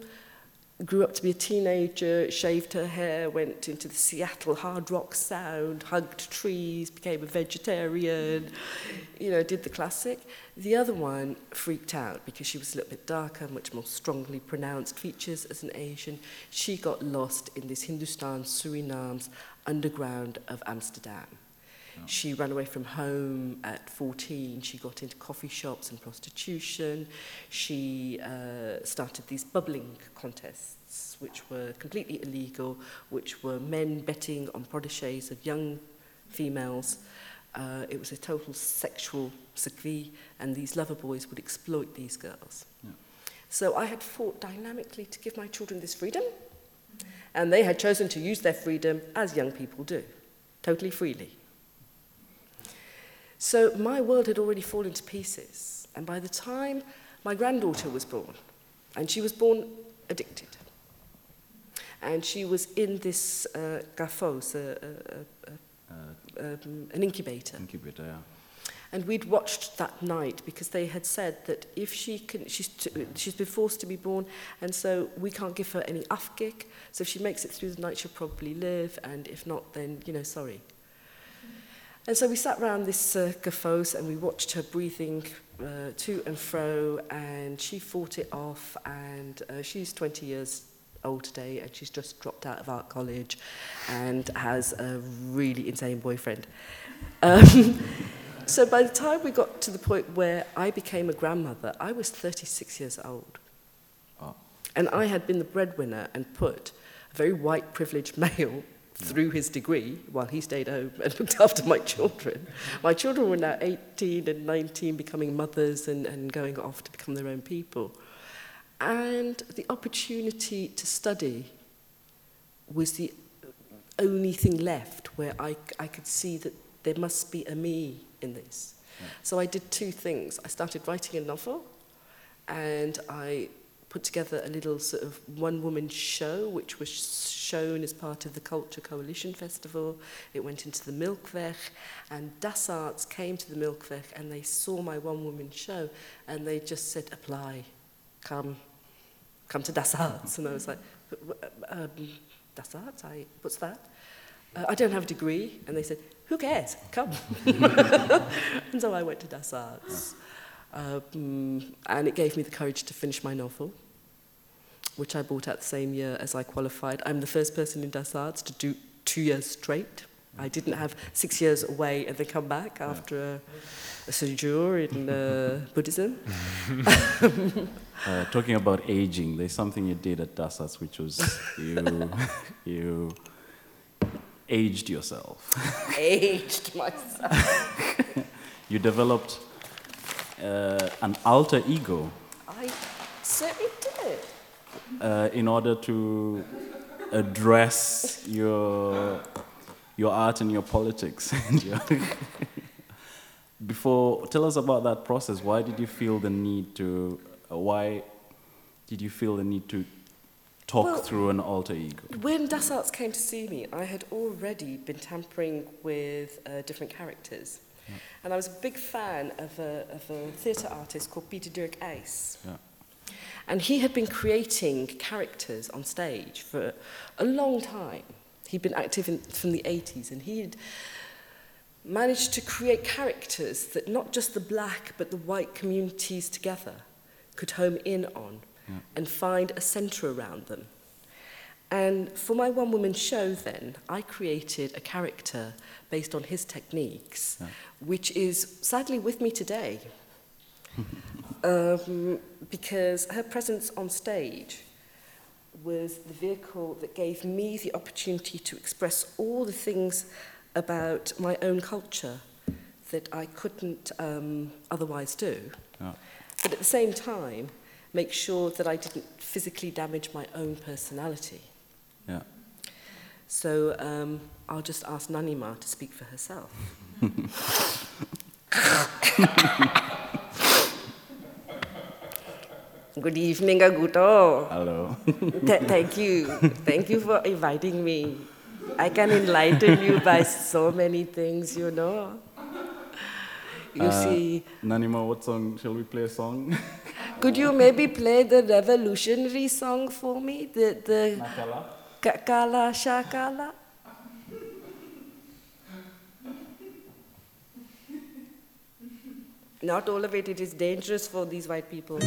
grew up to be a teenager, shaved her hair, went into the Seattle hard rock sound, hugged trees, became a vegetarian, you know, did the classic. The other one freaked out because she was a little bit darker, much more strongly pronounced features as an Asian. She got lost in this Hindustan Suriname's underground of Amsterdam. Oh. She ran away from home at 14. She got into coffee shops and prostitution. She uh, started these bubbling contests, which were completely illegal, which were men betting on prodigies of young females. Uh, it was a total sexual circuit, and these lover boys would exploit these girls. Yeah. So I had fought dynamically to give my children this freedom, and they had chosen to use their freedom as young people do, totally freely. So my world had already fallen to pieces. And by the time my granddaughter was born, and she was born addicted, and she was in this uh, gafos, a, uh, uh, um, an incubator. Incubator, yeah. And we'd watched that night because they had said that if she can, she's, to, she's been forced to be born, and so we can't give her any afgik. So if she makes it through the night, she'll probably live, and if not, then, you know, sorry. And so we sat round this uh, fos and we watched her breathing uh, to and fro and she fought it off and uh, she's 20 years old today and she's just dropped out of art college and has a really insane boyfriend. Um, so by the time we got to the point where I became a grandmother, I was 36 years old. Oh. And I had been the breadwinner and put a very white privileged male through his degree while he stayed home and looked after my children. My children were now 18 and 19, becoming mothers and, and going off to become their own people. And the opportunity to study was the only thing left where I, I could see that there must be a me in this. Yeah. So I did two things. I started writing a novel and I put together a little sort of one woman show, which was shown as part of the Culture Coalition Festival. It went into the Milkvech, and Das Arts came to the Milkvech and they saw my one woman show and they just said, apply, come, come to Das Arts. And I was like, uh, um, Das Arts, I, what's that? Uh, I don't have a degree. And they said, who cares? Come. and so I went to Das Arts. Um, and it gave me the courage to finish my novel. Which I bought out the same year as I qualified. I'm the first person in DasArts to do two years straight. I didn't have six years away and then come back after a, a sojourn in uh, Buddhism. Uh, talking about aging, there's something you did at DasArts, which was you, you aged yourself. Aged myself. You developed uh, an alter ego I certainly. Uh, in order to address your, your art and your politics. and your Before, tell us about that process. Why did you feel the need to, uh, why did you feel the need to talk Well- through an alter ego? When DasArts came to see me, I had already been tampering with uh, different characters. And I was a big fan of a, of a theatre artist called Pieter-Dirk Uys. Yeah. And he had been creating characters on stage for a long time. He'd been active in, from the 80s, and he'd managed to create characters that not just the black but the white communities together could home in on and find a centre around them. And for my one woman show, then, I created a character based on his techniques, which is sadly with me today. um, because her presence on stage was the vehicle that gave me the opportunity to express all the things about my own culture that I couldn't um, otherwise do. Oh. But at the same time, make sure that I didn't physically damage my own personality. Yeah. So um, I'll just ask Nanima to speak for herself. Good evening, Aguto. Hello. Th- thank you. Thank you for inviting me. I can enlighten you by so many things, you know. You Uh, see, Nanima, what song? Shall we play a song? could you maybe play the revolutionary song for me? The, the Ka- Kala Shakala? Not all of it, it is dangerous for these white people.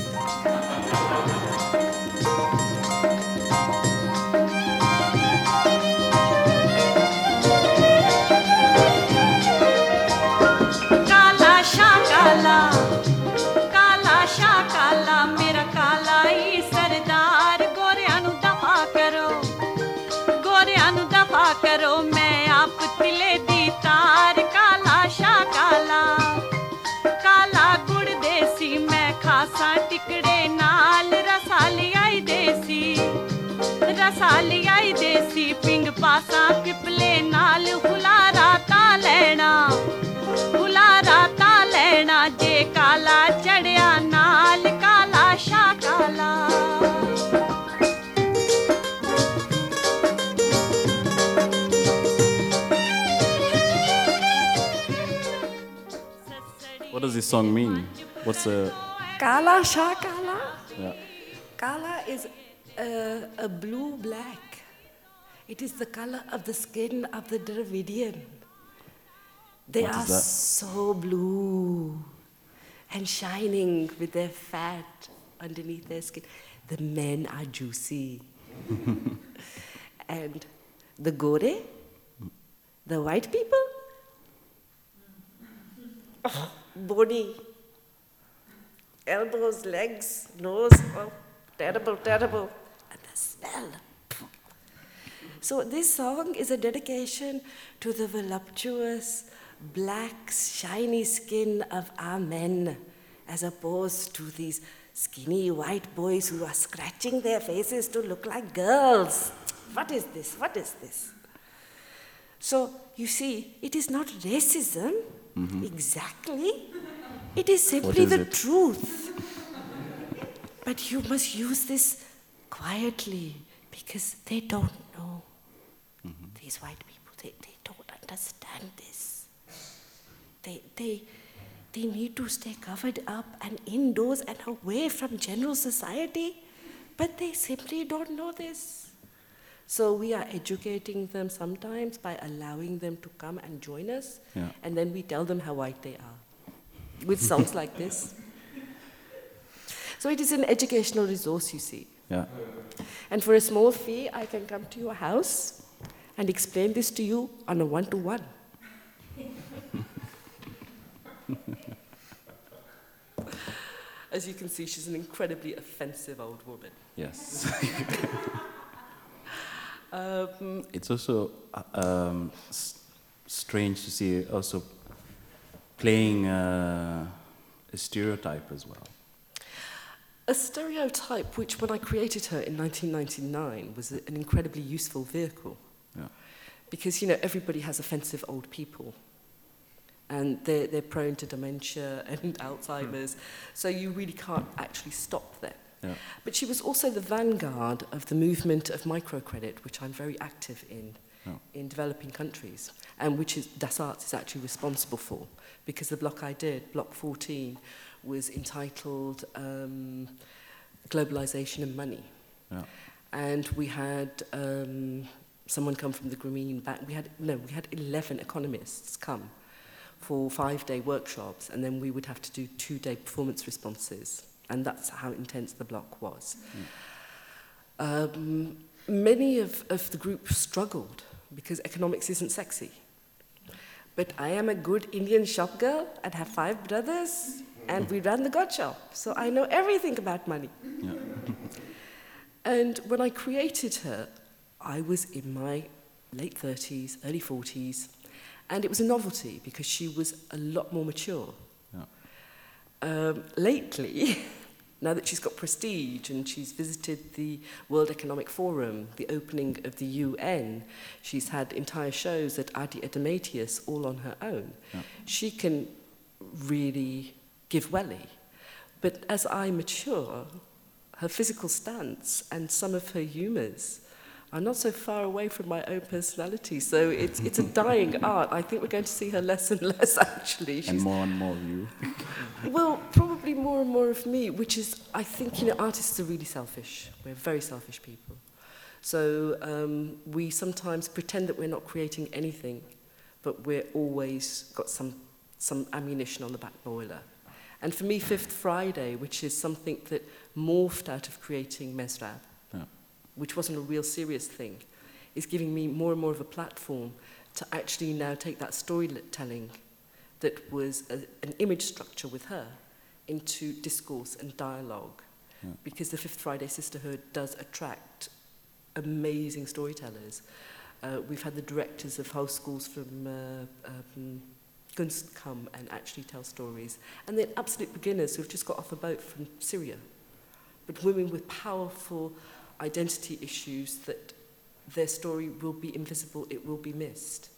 Does this song mean? What's the. Kala Shakala? Yeah. Kala is a, a blue black. It is the color of the skin of the Dravidian. They What are is that? so blue and shining with their fat underneath their skin. The men are juicy. and the Gore, the white people, bony, elbows, legs, nose, oh, terrible, terrible, and the smell. So this song is a dedication to the voluptuous, black, shiny skin of our men, as opposed to these skinny white boys who are scratching their faces to look like girls. What is this? What is this? So you see, it is not racism Mm-hmm. exactly. It is simply is the it? truth. But you must use this quietly because they don't know. Mm-hmm. These white people, they, they don't understand this. They, they, they need to stay covered up and indoors and away from general society, but they simply don't know this. So we are educating them sometimes by allowing them to come and join us, Yeah. and then we tell them how white they are with songs like this. So it is an educational resource, you see. Yeah. And for a small fee, I can come to your house and explain this to you on a one to one. As you can see, she's an incredibly offensive old woman. Yes. Um, it's also uh, um, strange to see also playing uh, a stereotype as well. a stereotype which, when I created her in 1999, was an incredibly useful vehicle. Yeah. Because, you know, everybody has offensive old people. And they're, they're prone to dementia and Alzheimer's. So you really can't actually stop them. Yeah. But she was also the vanguard of the movement of microcredit, which I'm very active in, yeah. in developing countries, and which is, Dassault is actually responsible for, because the block I did, Block 14, was entitled um, Globalization and Money. Yeah. And we had um, someone come from the Grameen Bank. We had, no, we had 11 economists come for five-day workshops, and then we would have to do two-day performance responses. And that's how intense the block was. Um, many of, of the group struggled because economics isn't sexy. But I am a good Indian shop girl and have five brothers, and we ran the God shop, so I know everything about money. Yeah. And when I created her, I was in my late 30s, early 40s, and it was a novelty because she was a lot more mature. Yeah. Um, lately, now that she's got prestige and she's visited the World Economic Forum, the opening of the UN, she's had entire shows at Adi Edomatius all on her own. Yeah. She can really give welly. But as I mature, her physical stance and some of her humours I'm not so far away from my own personality. So it's, it's a dying art. I think we're going to see her less and less, actually. She's, and more and more of you. well, probably more and more of me, which is, I think, you know, artists are really selfish. We're very selfish people. So um, we sometimes pretend that we're not creating anything, but we're always got some, some ammunition on the back boiler. And for me, Fifth Friday, which is something that morphed out of creating Mesrab, which wasn't a real serious thing, is giving me more and more of a platform to actually now take that storytelling that was a, an image structure with her into discourse and dialogue. Yeah. Because the Fifth Friday Sisterhood does attract amazing storytellers. Uh, we've had the directors of house schools from uh, um, Gunst come and actually tell stories. And then absolute beginners who've just got off a boat from Syria. But women with powerful identity issues that their story will be invisible, it will be missed.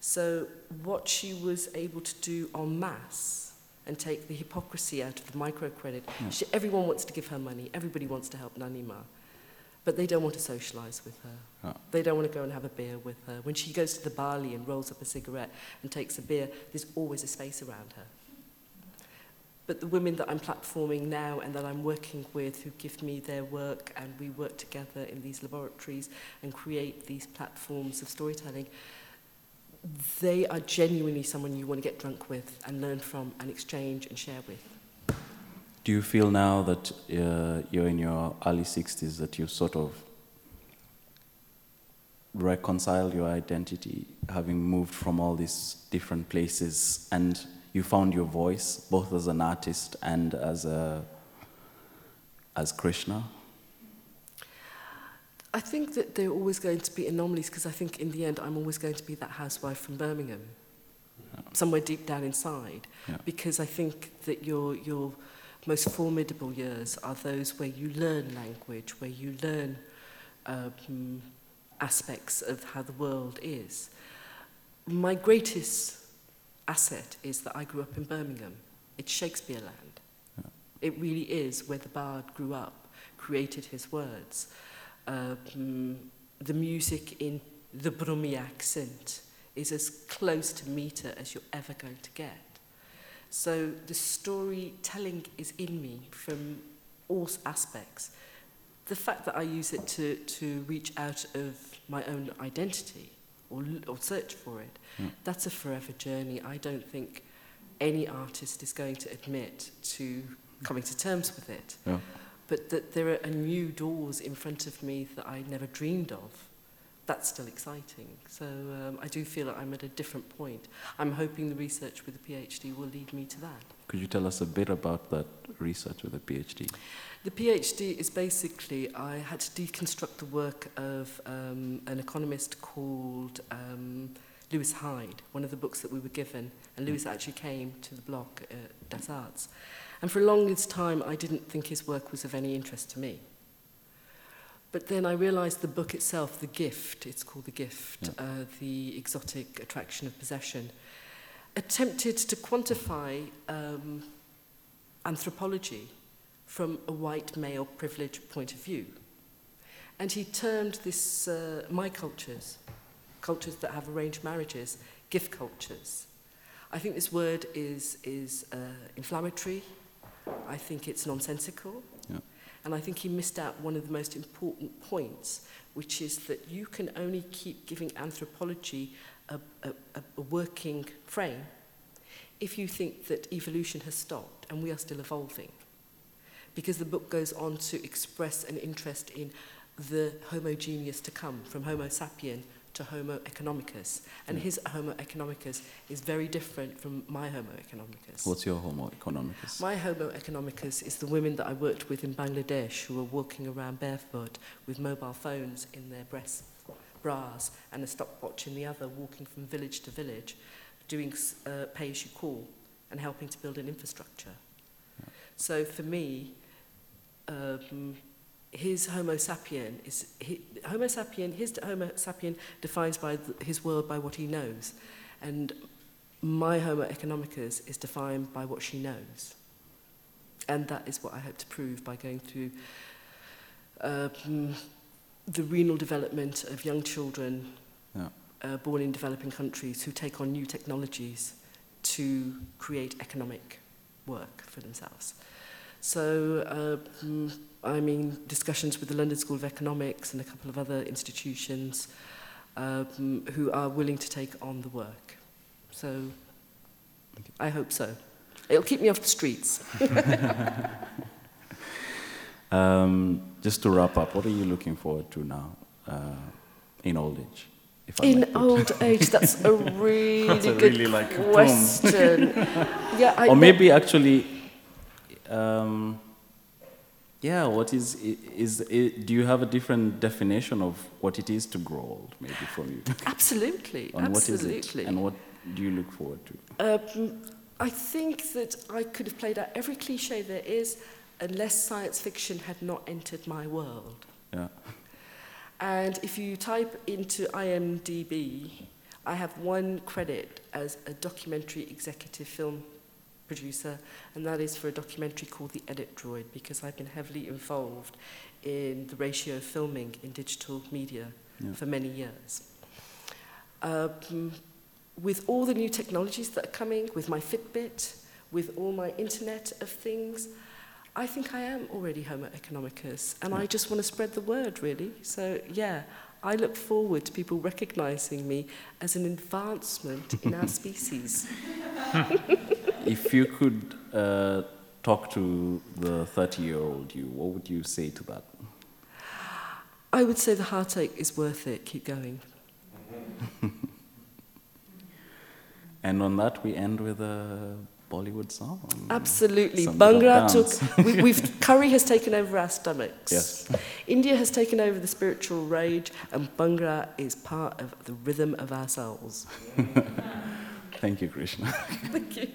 So what she was able to do en masse and take the hypocrisy out of the microcredit. She, everyone wants to give her money. Everybody wants to help Nanima. But they don't want to socialize with her. Yeah. They don't want to go and have a beer with her. When she goes to the Bali and rolls up a cigarette and takes a beer, there's always a space around her. But the women that I'm platforming now and that I'm working with who give me their work and we work together in these laboratories and create these platforms of storytelling, they are genuinely someone you want to get drunk with and learn from and exchange and share with. Do you feel now that uh, you're in your early 60s that you've sort of reconcile your identity, having moved from all these different places, and you found your voice both as an artist and as a as Krishna? I think that there are always going to be anomalies because I think in the end I'm always going to be that housewife from Birmingham, somewhere deep down inside. Yeah. Because I think that your, your most formidable years are those where you learn language, where you learn um, aspects of how the world is. My greatest asset is that I grew up in Birmingham. It's Shakespeare land. Yeah. It really is where the bard grew up, created his words. Um, the music in the Brummie accent is as close to meter as you're ever going to get. So the storytelling is in me from all aspects. The fact that I use it to, to reach out of my own identity – or, or search for it. Mm. That's a forever journey. I don't think any artist is going to admit to coming to terms with it. Yeah. But that there are new doors in front of me that I never dreamed of that's still exciting. So um, I do feel that I'm at a different point. I'm hoping the research with the PhD will lead me to that. Could you tell us a bit about that research with the PhD? The PhD is basically, I had to deconstruct the work of um, an economist called um, Lewis Hyde, one of the books that we were given. And Lewis mm. actually came to the block at Das Arts. And for a long time, I didn't think his work was of any interest to me. But then I realized the book itself, The Gift, it's called The Gift, Yeah. uh, The Exotic Attraction of Possession, attempted to quantify um, anthropology from a white male privilege point of view. And he termed this, uh, my cultures, cultures that have arranged marriages, gift cultures. I think this word is, is uh, inflammatory. I think it's nonsensical. And I think he missed out one of the most important points, which is that you can only keep giving anthropology a, a, a working frame if you think that evolution has stopped and we are still evolving. Because the book goes on to express an interest in the homogeneous to come, from Homo sapien to Homo economicus. And yeah. his Homo economicus is very different from my Homo economicus. What's your Homo economicus? My Homo economicus is the women that I worked with in Bangladesh who were walking around barefoot with mobile phones in their breast bras and a stopwatch in the other, walking from village to village, doing uh, pay as you call and helping to build an infrastructure. Yeah. So for me, um, his Homo sapien is he, Homo sapien. His Homo sapien defines by th- his world by what he knows, and my Homo economicus is defined by what she knows, and that is what I hope to prove by going through uh, the renal development of young children yeah. uh, born in developing countries who take on new technologies to create economic work for themselves. So, um, I mean, discussions with the London School of Economics and a couple of other institutions um, who are willing to take on the work. So, I hope so. It'll keep me off the streets. Um, just to wrap up, what are you looking forward to now uh, in old age? If In old age, that's a really That's a good really, like, question. yeah, I or maybe actually, um, yeah, what is, is, i do you have a different definition of what it is to grow old, maybe from you? Absolutely, On what is it? absolutely. And what do you look forward to? Um, I think that I could have played out every cliche there is, unless science fiction had not entered my world. Yeah. And if you type into IMDb, I have one credit as a documentary executive film producer, and that is for a documentary called The Edit Droid, because I've been heavily involved in the ratio of filming in digital media yeah. for many years. Um, with all the new technologies that are coming, with my Fitbit, with all my Internet of Things, I think I am already Homo economicus, and yeah. I just want to spread the word, really. So, yeah, I look forward to people recognizing me as an advancement in our species. if you could uh, talk to the 30 year old you, what would you say to that? I would say the heartache is worth it. Keep going. And on that, we end with a Bollywood song. Absolutely. Bhangra took, we, we've, curry has taken over our stomachs. Yes. India has taken over the spiritual rage, and Bhangra is part of the rhythm of our souls. Thank you, Krishna. Thank you.